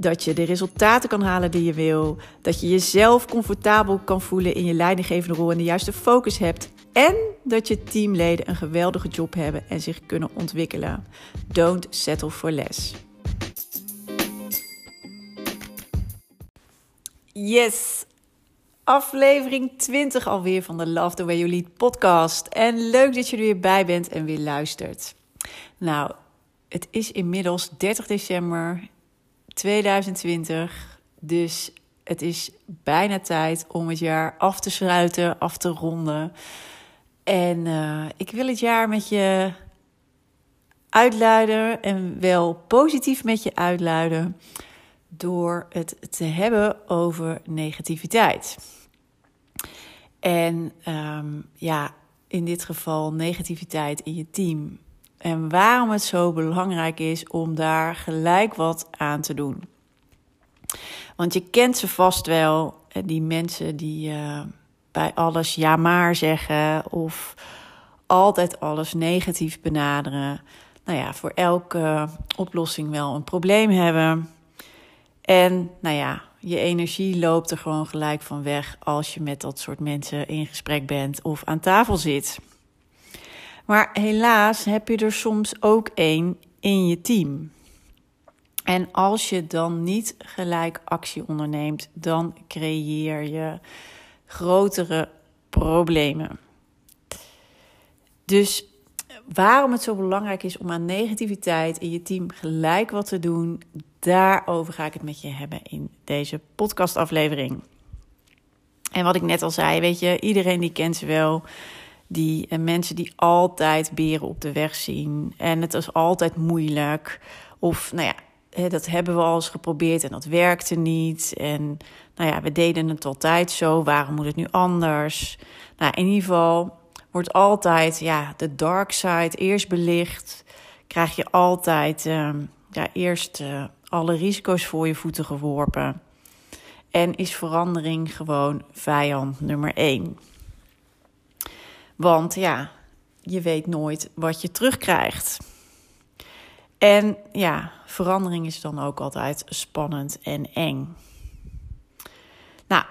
Dat je de resultaten kan halen die je wil. Dat je jezelf comfortabel kan voelen in je leidinggevende rol en de juiste focus hebt. En dat je teamleden een geweldige job hebben en zich kunnen ontwikkelen. Don't settle for less. Yes, aflevering 20 alweer van de Love the Way You Lead podcast. En leuk dat je er weer bij bent en weer luistert. Nou, het is inmiddels 30 december 2020. Dus het is bijna tijd om het jaar af te sluiten, af te ronden. En uh, ik wil het jaar met je uitluiden en wel positief met je uitluiden door het te hebben over negativiteit. En um, ja, in dit geval negativiteit in je team. En waarom het zo belangrijk is om daar gelijk wat aan te doen. Want je kent ze vast wel, die mensen die uh, bij alles ja maar zeggen of altijd alles negatief benaderen. Nou ja, voor elke oplossing wel een probleem hebben. En nou ja, je energie loopt er gewoon gelijk van weg als je met dat soort mensen in gesprek bent of aan tafel zit. Maar helaas heb je er soms ook één in je team. En als je dan niet gelijk actie onderneemt, dan creëer je grotere problemen. Dus waarom het zo belangrijk is om aan negativiteit in je team gelijk wat te doen, daarover ga ik het met je hebben in deze podcastaflevering. En wat ik net al zei, weet je, iedereen die kent ze wel. Die en mensen die altijd beren op de weg zien. En het is altijd moeilijk. Of nou ja, dat hebben we al eens geprobeerd en dat werkte niet. En nou ja, we deden het altijd zo. Waarom moet het nu anders? Nou, in ieder geval wordt altijd ja, de dark side eerst belicht. Krijg je altijd uh, ja, eerst uh, alle risico's voor je voeten geworpen. En is verandering gewoon vijand nummer één. Want ja, je weet nooit wat je terugkrijgt. En ja, verandering is dan ook altijd spannend en eng. Nou,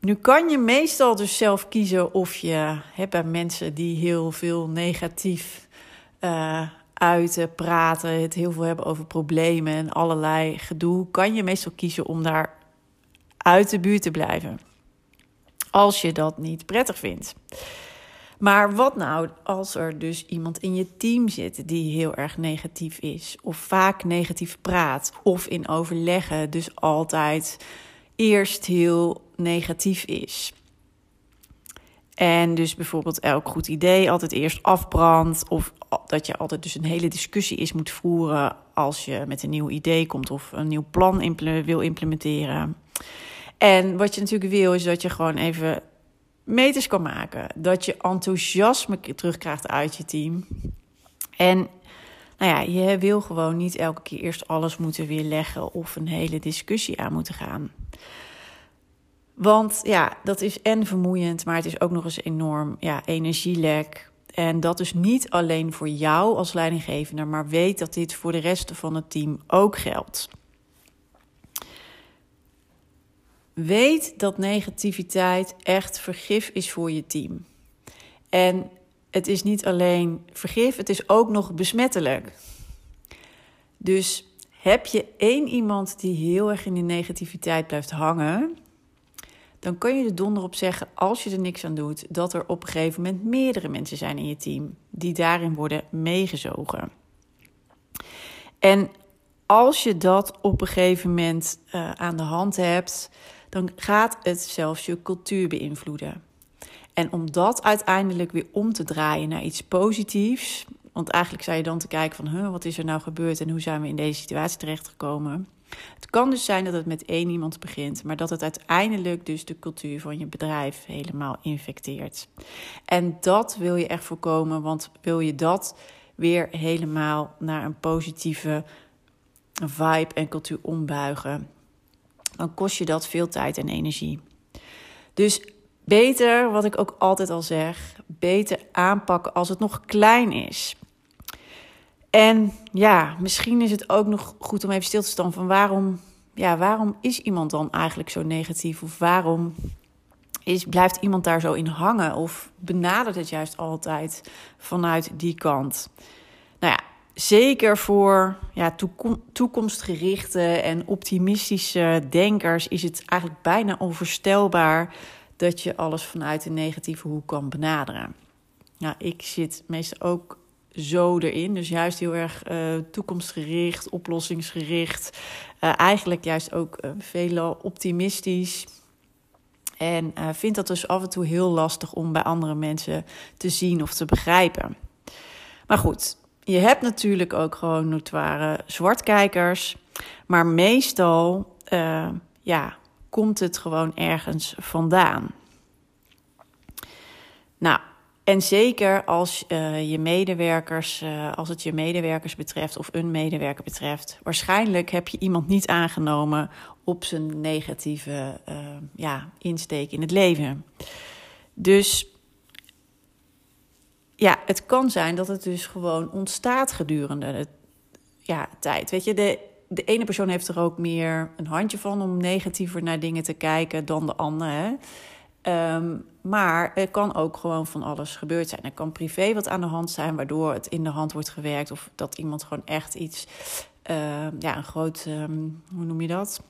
nu kan je meestal dus zelf kiezen of je hebt bij mensen die heel veel negatief uh, uiten, praten, het heel veel hebben over problemen en allerlei gedoe, kan je meestal kiezen om daar uit de buurt te blijven. Als je dat niet prettig vindt. Maar wat nou als er dus iemand in je team zit die heel erg negatief is, of vaak negatief praat, of in overleggen dus altijd eerst heel negatief is? En dus bijvoorbeeld elk goed idee altijd eerst afbrandt. Of dat je altijd dus een hele discussie is moet voeren als je met een nieuw idee komt of een nieuw plan wil implementeren. En wat je natuurlijk wil, is dat je gewoon even meters kan maken. Dat je enthousiasme terugkrijgt uit je team. En nou ja, je wil gewoon niet elke keer eerst alles moeten weerleggen of een hele discussie aan moeten gaan. Want ja, dat is en vermoeiend, maar het is ook nog eens enorm ja, energielek. En dat is niet alleen voor jou als leidinggevende, maar weet dat dit voor de rest van het team ook geldt. Weet dat negativiteit echt vergif is voor je team. En het is niet alleen vergif, het is ook nog besmettelijk. Dus heb je één iemand die heel erg in die negativiteit blijft hangen, dan kan je er donder op zeggen, als je er niks aan doet, dat er op een gegeven moment meerdere mensen zijn in je team die daarin worden meegezogen. En als je dat op een gegeven moment uh, aan de hand hebt, dan gaat het zelfs je cultuur beïnvloeden. En om dat uiteindelijk weer om te draaien naar iets positiefs, want eigenlijk zou je dan te kijken van, huh, wat is er nou gebeurd en hoe zijn we in deze situatie terechtgekomen? Het kan dus zijn dat het met één iemand begint, maar dat het uiteindelijk dus de cultuur van je bedrijf helemaal infecteert. En dat wil je echt voorkomen, want wil je dat weer helemaal naar een positieve vibe en cultuur ombuigen, dan kost je dat veel tijd en energie. Dus beter, wat ik ook altijd al zeg, beter aanpakken als het nog klein is. En ja, misschien is het ook nog goed om even stil te staan van waarom, ja, waarom is iemand dan eigenlijk zo negatief? Of waarom is, blijft iemand daar zo in hangen? Of benadert het juist altijd vanuit die kant? Zeker voor ja, toekomstgerichte en optimistische denkers is het eigenlijk bijna onvoorstelbaar dat je alles vanuit een negatieve hoek kan benaderen. Nou, ik zit meestal ook zo erin. Dus juist heel erg uh, toekomstgericht, oplossingsgericht. Uh, eigenlijk juist ook uh, veel optimistisch. En vind dat dus af en toe heel lastig om bij andere mensen te zien of te begrijpen. Maar goed, je hebt natuurlijk ook gewoon notoire zwartkijkers. Maar meestal ja, komt het gewoon ergens vandaan. Nou, en zeker als uh, je medewerkers, uh, als het je medewerkers betreft of een medewerker betreft, waarschijnlijk heb je iemand niet aangenomen op zijn negatieve ja, insteek in het leven. Dus ja, het kan zijn dat het dus gewoon ontstaat gedurende de ja, tijd. Weet je, de, de ene persoon heeft er ook meer een handje van om negatiever naar dingen te kijken dan de andere. Um, maar er kan ook gewoon van alles gebeurd zijn. Er kan privé wat aan de hand zijn, waardoor het in de hand wordt gewerkt. Of dat iemand gewoon echt iets, uh, ja, een groot, um, hoe noem je dat?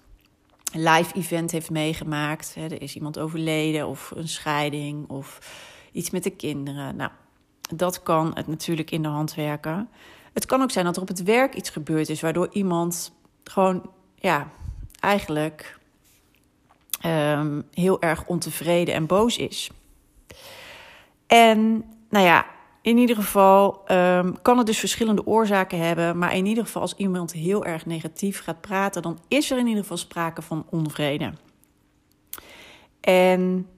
live event heeft meegemaakt. Er is iemand overleden of een scheiding of iets met de kinderen. Nou, dat kan het natuurlijk in de hand werken. Het kan ook zijn dat er op het werk iets gebeurd is, waardoor iemand gewoon, ja, eigenlijk um, heel erg ontevreden en boos is. En nou ja, in ieder geval um, kan het dus verschillende oorzaken hebben. Maar in ieder geval, als iemand heel erg negatief gaat praten, dan is er in ieder geval sprake van onvrede. En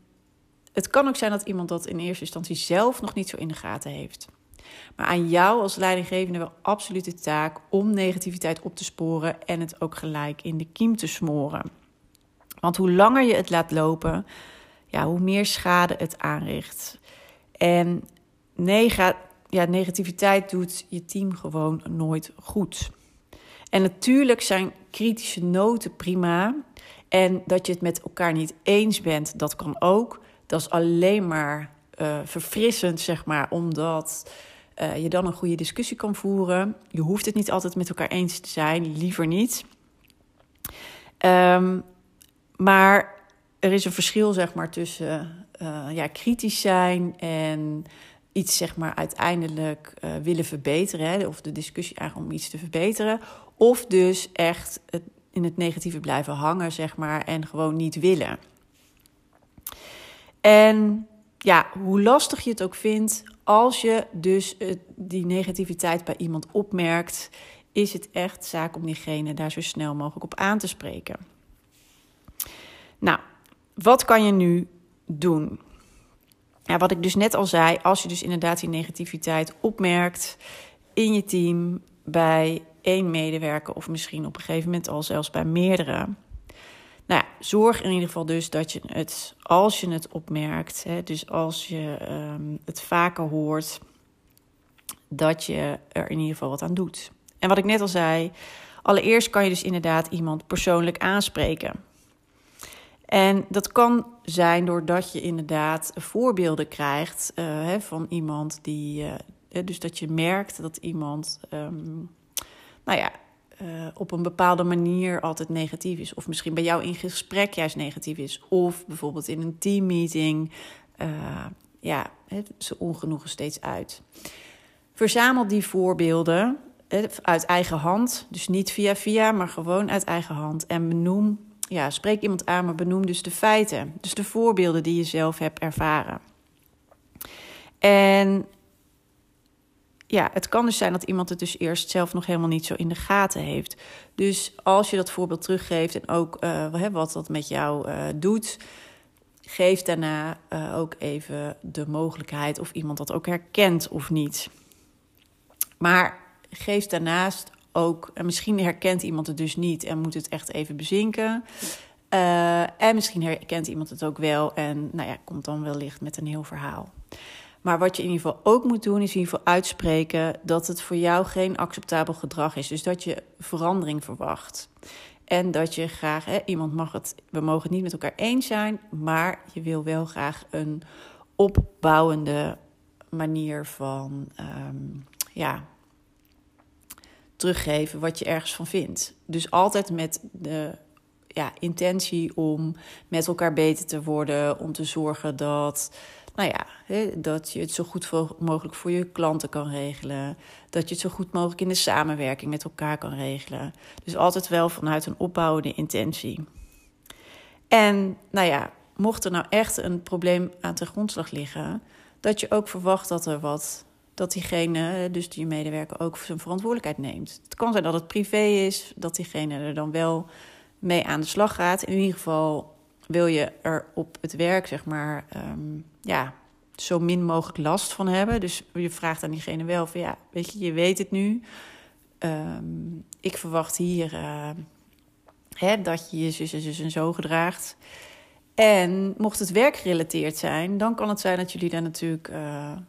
het kan ook zijn dat iemand dat in eerste instantie zelf nog niet zo in de gaten heeft. Maar aan jou als leidinggevende wel absoluut de taak om negativiteit op te sporen en het ook gelijk in de kiem te smoren. Want hoe langer je het laat lopen, ja, hoe meer schade het aanricht. En nega ja, negativiteit doet je team gewoon nooit goed. En natuurlijk zijn kritische noten prima. En dat je het met elkaar niet eens bent, dat kan ook. Dat is alleen maar uh, verfrissend, zeg maar, omdat uh, je dan een goede discussie kan voeren. Je hoeft het niet altijd met elkaar eens te zijn, liever niet. Um, maar er is een verschil, zeg maar, tussen uh, ja, kritisch zijn en iets, zeg maar, uiteindelijk willen verbeteren. Hè, of de discussie eigenlijk om iets te verbeteren. Of dus echt in het negatieve blijven hangen, zeg maar, en gewoon niet willen. En ja, hoe lastig je het ook vindt, als je dus die negativiteit bij iemand opmerkt, is het echt zaak om diegene daar zo snel mogelijk op aan te spreken. Nou, wat kan je nu doen? Ja, wat ik dus net al zei, als je dus inderdaad die negativiteit opmerkt in je team, bij één medewerker of misschien op een gegeven moment al zelfs bij meerdere. Nou zorg in ieder geval dus dat je het, als je het opmerkt, hè, dus als je um, het vaker hoort, dat je er in ieder geval wat aan doet. En wat ik net al zei, allereerst kan je dus inderdaad iemand persoonlijk aanspreken. En dat kan zijn doordat je inderdaad voorbeelden krijgt uh, hè, van iemand die. Uh, dus dat je merkt dat iemand. Um, nou ja. Uh, op een bepaalde manier altijd negatief is. Of misschien bij jou in gesprek juist negatief is. Of bijvoorbeeld in een teammeeting. ja, ze ongenoegen steeds uit. Verzamel die voorbeelden uit eigen hand. Dus niet via via, maar gewoon uit eigen hand. En benoem ja, spreek iemand aan, maar benoem dus de feiten. Dus de voorbeelden die je zelf hebt ervaren. En ja, het kan dus zijn dat iemand het dus eerst zelf nog helemaal niet zo in de gaten heeft. Dus als je dat voorbeeld teruggeeft en ook uh, wat dat met jou uh, doet, geef daarna uh, ook even de mogelijkheid of iemand dat ook herkent of niet. Maar geef daarnaast ook, en misschien herkent iemand het dus niet en moet het echt even bezinken. en misschien herkent iemand het ook wel en nou ja, komt dan wellicht met een heel verhaal. Maar wat je in ieder geval ook moet doen, is in ieder geval uitspreken dat het voor jou geen acceptabel gedrag is. Dus dat je verandering verwacht. En dat je graag, hè, iemand mag het, we mogen het niet met elkaar eens zijn, maar je wil wel graag een opbouwende manier van, um, ja, teruggeven wat je ergens van vindt. Dus altijd met de ja, intentie om met elkaar beter te worden, om te zorgen dat nou ja, dat je het zo goed mogelijk voor je klanten kan regelen. Dat je het zo goed mogelijk in de samenwerking met elkaar kan regelen. Dus altijd wel vanuit een opbouwende intentie. En nou ja, mocht er nou echt een probleem aan de grondslag liggen, dat je ook verwacht dat er wat, dat diegene, dus die medewerker, ook zijn verantwoordelijkheid neemt. Het kan zijn dat het privé is, dat diegene er dan wel mee aan de slag gaat. In ieder geval wil je er op het werk, zeg maar, um, ja, zo min mogelijk last van hebben. Dus je vraagt aan diegene wel van, ja, weet je, je weet het nu. Um, ik verwacht hier uh, hè, dat je je zus en zus en zo gedraagt. En mocht het werkgerelateerd zijn, dan kan het zijn dat jullie daar natuurlijk, uh,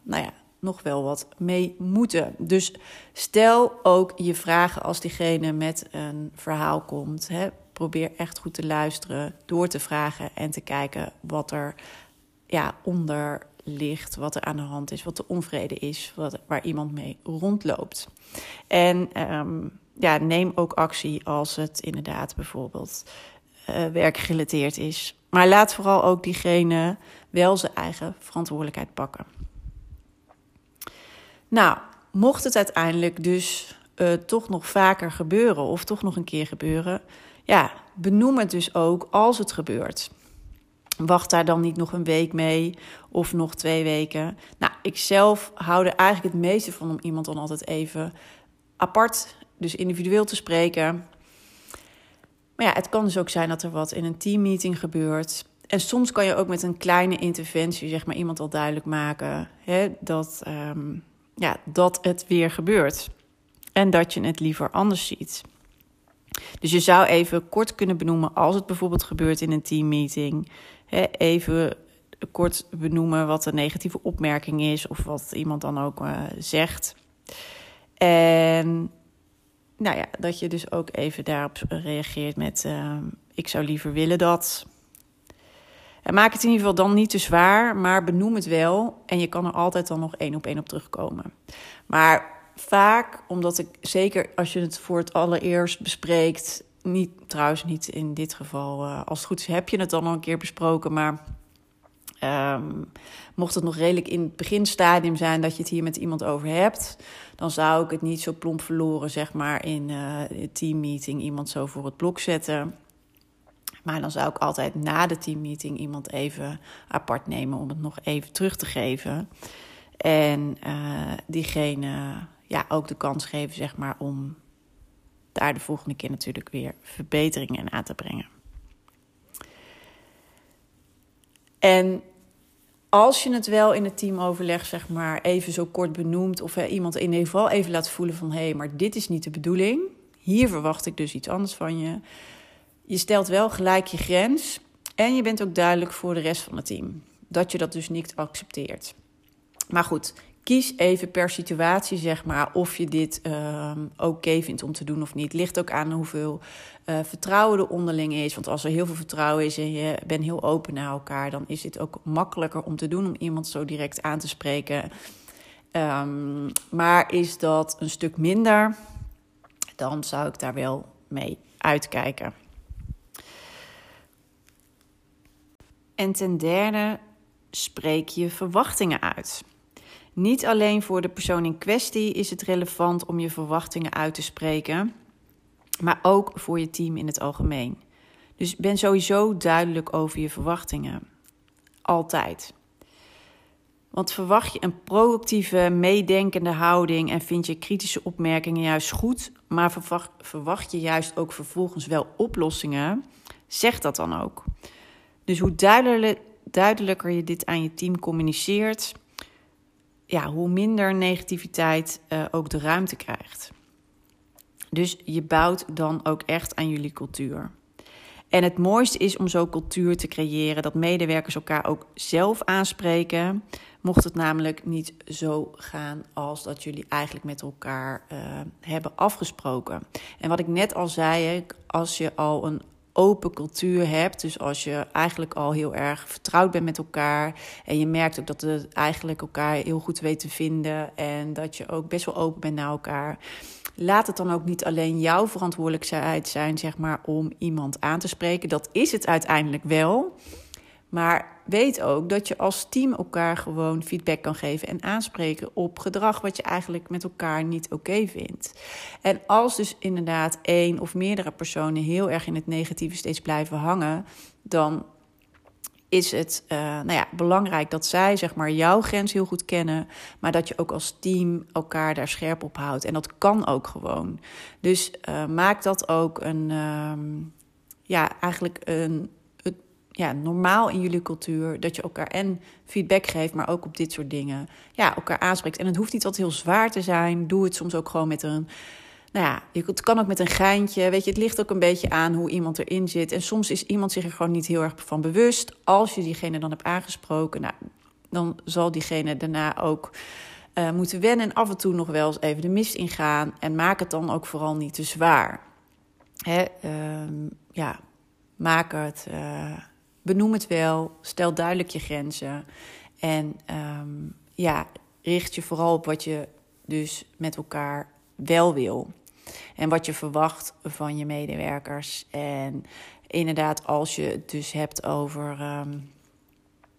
nou ja, nog wel wat mee moeten. Dus stel ook je vragen als diegene met een verhaal komt. Hè probeer echt goed te luisteren, door te vragen en te kijken wat er ja, onder ligt, wat er aan de hand is, wat de onvrede is, wat, waar iemand mee rondloopt. En um, ja, neem ook actie als het inderdaad bijvoorbeeld uh, werkgerelateerd is. Maar laat vooral ook diegene wel zijn eigen verantwoordelijkheid pakken. Nou, mocht het uiteindelijk dus uh, toch nog vaker gebeuren of toch nog een keer gebeuren, ja, benoem het dus ook als het gebeurt. Wacht daar dan niet nog een week mee of nog twee weken. Nou, ik zelf hou er eigenlijk het meeste van om iemand dan altijd even apart, dus individueel te spreken. Maar ja, het kan dus ook zijn dat er wat in een teammeeting gebeurt. En soms kan je ook met een kleine interventie, zeg maar, iemand al duidelijk maken hè, dat, um, ja, dat het weer gebeurt. En dat je het liever anders ziet. Dus je zou even kort kunnen benoemen als het bijvoorbeeld gebeurt in een teammeeting. Even kort benoemen wat een negatieve opmerking is of wat iemand dan ook uh, zegt. En nou ja, dat je dus ook even daarop reageert met: uh, Ik zou liever willen dat. En maak het in ieder geval dan niet te zwaar, maar benoem het wel. En je kan er altijd dan nog één op één op terugkomen. Maar vaak, omdat ik zeker als je het voor het allereerst bespreekt, niet trouwens niet in dit geval, uh, als het goed is, heb je het dan al een keer besproken, maar um, mocht het nog redelijk in het beginstadium zijn dat je het hier met iemand over hebt, dan zou ik het niet zo plomp verloren, zeg maar, in uh, teammeeting iemand zo voor het blok zetten. Maar dan zou ik altijd na de teammeeting iemand even apart nemen om het nog even terug te geven. En uh, diegene ja, ook de kans geven, zeg maar, om daar de volgende keer natuurlijk weer verbeteringen aan te brengen. En als je het wel in het teamoverleg, zeg maar, even zo kort benoemt, of iemand in ieder geval even laat voelen van hé, hey, maar dit is niet de bedoeling. Hier verwacht ik dus iets anders van je. Je stelt wel gelijk je grens en je bent ook duidelijk voor de rest van het team. Dat je dat dus niet accepteert. Maar goed, kies even per situatie, zeg maar, of je dit uh, oké vindt om te doen of niet. Ligt ook aan hoeveel uh, vertrouwen er onderling is. Want als er heel veel vertrouwen is en je bent heel open naar elkaar, dan is het ook makkelijker om te doen om iemand zo direct aan te spreken. Um, maar is dat een stuk minder, dan zou ik daar wel mee uitkijken. En ten derde, spreek je verwachtingen uit. Niet alleen voor de persoon in kwestie is het relevant om je verwachtingen uit te spreken, maar ook voor je team in het algemeen. Dus ben sowieso duidelijk over je verwachtingen. Altijd. Want verwacht je een proactieve, meedenkende houding en vind je kritische opmerkingen juist goed, maar verwacht, je juist ook vervolgens wel oplossingen, zeg dat dan ook. Dus hoe duidelijk, duidelijker je dit aan je team communiceert, ja, hoe minder negativiteit uh, ook de ruimte krijgt. Dus je bouwt dan ook echt aan jullie cultuur. En het mooiste is om zo cultuur te creëren dat medewerkers elkaar ook zelf aanspreken. Mocht het namelijk niet zo gaan als dat jullie eigenlijk met elkaar uh, hebben afgesproken. En wat ik net al zei, als je al een open cultuur hebt. Dus als je eigenlijk al heel erg vertrouwd bent met elkaar. En je merkt ook dat het eigenlijk elkaar heel goed weet te vinden. En dat je ook best wel open bent naar elkaar. Laat het dan ook niet alleen jouw verantwoordelijkheid zijn, zeg maar, om iemand aan te spreken. Dat is het uiteindelijk wel. Maar weet ook dat je als team elkaar gewoon feedback kan geven en aanspreken op gedrag wat je eigenlijk met elkaar niet oké vindt. En als dus inderdaad één of meerdere personen heel erg in het negatieve steeds blijven hangen, dan is het uh, nou ja, belangrijk dat zij zeg maar, jouw grens heel goed kennen, maar dat je ook als team elkaar daar scherp op houdt. En dat kan ook gewoon. Dus uh, maak dat ook een, uh, ja, eigenlijk een, ja, normaal in jullie cultuur. Dat je elkaar en feedback geeft, maar ook op dit soort dingen. Ja, elkaar aanspreekt. En het hoeft niet altijd heel zwaar te zijn. Doe het soms ook gewoon met een. Nou ja, het kan ook met een geintje. Weet je, het ligt ook een beetje aan hoe iemand erin zit. En soms is iemand zich er gewoon niet heel erg van bewust. Als je diegene dan hebt aangesproken, nou, dan zal diegene daarna ook. Uh, moeten wennen en af en toe nog wel eens even de mist ingaan. En maak het dan ook vooral niet te zwaar. Hè, uh, ja, maak het. Uh, benoem het wel, stel duidelijk je grenzen. En um, ja, richt je vooral op wat je dus met elkaar wel wil. En wat je verwacht van je medewerkers. En inderdaad, als je het dus hebt over. Um,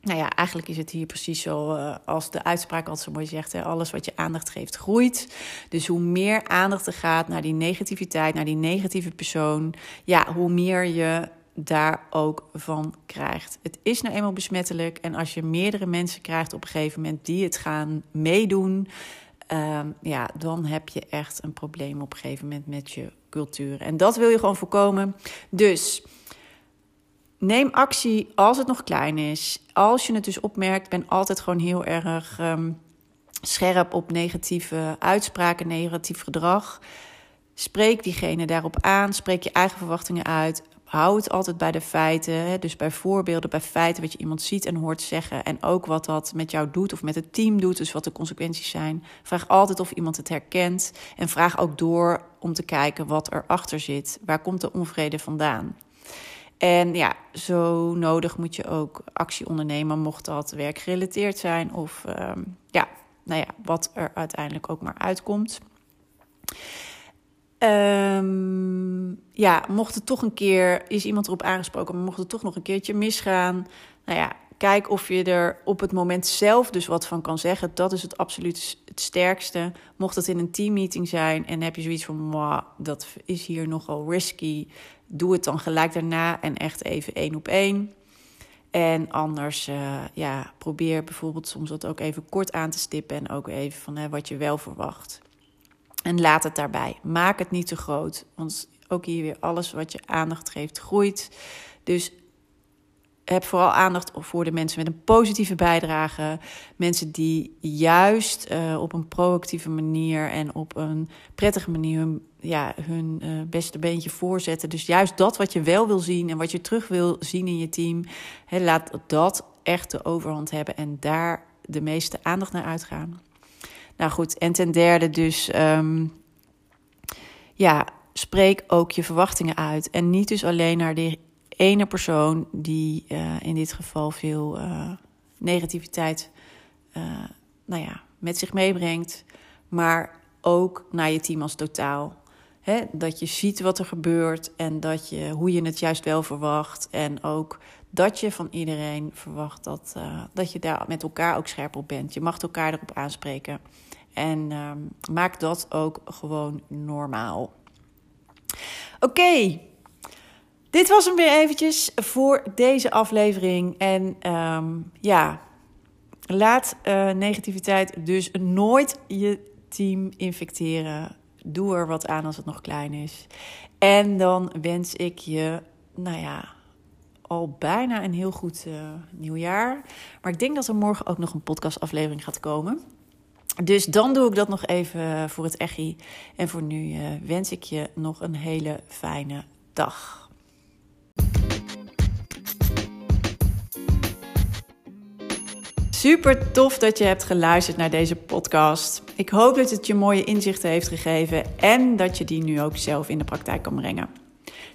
nou ja, eigenlijk is het hier precies zo uh, als de uitspraak altijd zo mooi zegt: hè, alles wat je aandacht geeft groeit. Dus hoe meer aandacht er gaat naar die negativiteit, naar die negatieve persoon, ja, hoe meer je daar ook van krijgt. Het is nou eenmaal besmettelijk. En als je meerdere mensen krijgt op een gegeven moment die het gaan meedoen, um, ja, dan heb je echt een probleem op een gegeven moment met je cultuur. En dat wil je gewoon voorkomen. Dus neem actie als het nog klein is. Als je het dus opmerkt, ben altijd gewoon heel erg um, scherp op negatieve uitspraken, negatief gedrag. Spreek diegene daarop aan, spreek je eigen verwachtingen uit hou het altijd bij de feiten. Dus bij voorbeelden, bij feiten wat je iemand ziet en hoort zeggen. En ook wat dat met jou doet of met het team doet. Dus wat de consequenties zijn. Vraag altijd of iemand het herkent. En vraag ook door om te kijken wat erachter zit. Waar komt de onvrede vandaan? En ja, zo nodig moet je ook actie ondernemen, mocht dat werkgerelateerd zijn. Of um, ja, nou ja, wat er uiteindelijk ook maar uitkomt. Um, ja, mocht het toch een keer, is iemand erop aangesproken, maar mocht het toch nog een keertje misgaan. Nou ja, kijk of je er op het moment zelf dus wat van kan zeggen. Dat is het absoluut het sterkste. Mocht het in een teammeeting zijn en heb je zoiets van, dat is hier nogal risky. Doe het dan gelijk daarna en echt even één op één. En anders, uh, ja, probeer bijvoorbeeld soms dat ook even kort aan te stippen en ook even van hè, wat je wel verwacht. En laat het daarbij. Maak het niet te groot. Want ook hier weer alles wat je aandacht geeft groeit. Dus heb vooral aandacht voor de mensen met een positieve bijdrage. Mensen die juist uh, op een proactieve manier en op een prettige manier hun, ja, hun uh, beste beentje voorzetten. Dus juist dat wat je wel wil zien en wat je terug wil zien in je team. Laat dat echt de overhand hebben en daar de meeste aandacht naar uitgaan. Nou goed, en ten derde dus, um, ja, spreek ook je verwachtingen uit. En niet dus alleen naar die ene persoon die uh, in dit geval veel uh, negativiteit uh, nou ja, met zich meebrengt, maar ook naar je team als totaal. Dat je ziet wat er gebeurt en dat je, hoe je het juist wel verwacht. En ook dat je van iedereen verwacht dat, dat je daar met elkaar ook scherp op bent. Je mag elkaar erop aanspreken. En um, maak dat ook gewoon normaal. Oké, dit was hem weer eventjes voor deze aflevering. En um, ja, Laat uh, negativiteit dus nooit je team infecteren. Doe er wat aan als het nog klein is. En dan wens ik je, nou ja, al bijna een heel goed uh, nieuwjaar. Maar ik denk dat er morgen ook nog een podcastaflevering gaat komen. Dus dan doe ik dat nog even voor het echi. En voor nu uh, wens ik je nog een hele fijne dag. Super tof dat je hebt geluisterd naar deze podcast. Ik hoop dat het je mooie inzichten heeft gegeven en dat je die nu ook zelf in de praktijk kan brengen.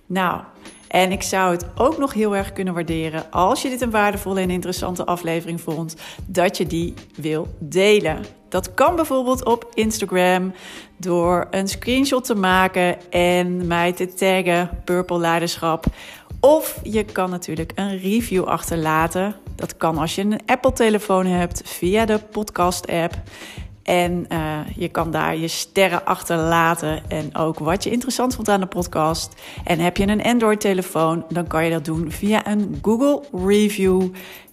Nou, en ik zou het ook nog heel erg kunnen waarderen als je dit een waardevolle en interessante aflevering vond, dat je die wil delen. Dat kan bijvoorbeeld op Instagram door een screenshot te maken en mij te taggen Purple Leiderschap. Of je kan natuurlijk een review achterlaten. Dat kan als je een Apple-telefoon hebt via de podcast-app. En uh, je kan daar je sterren achterlaten en ook wat je interessant vond aan de podcast. En heb je een Android-telefoon, dan kan je dat doen via een Google Review.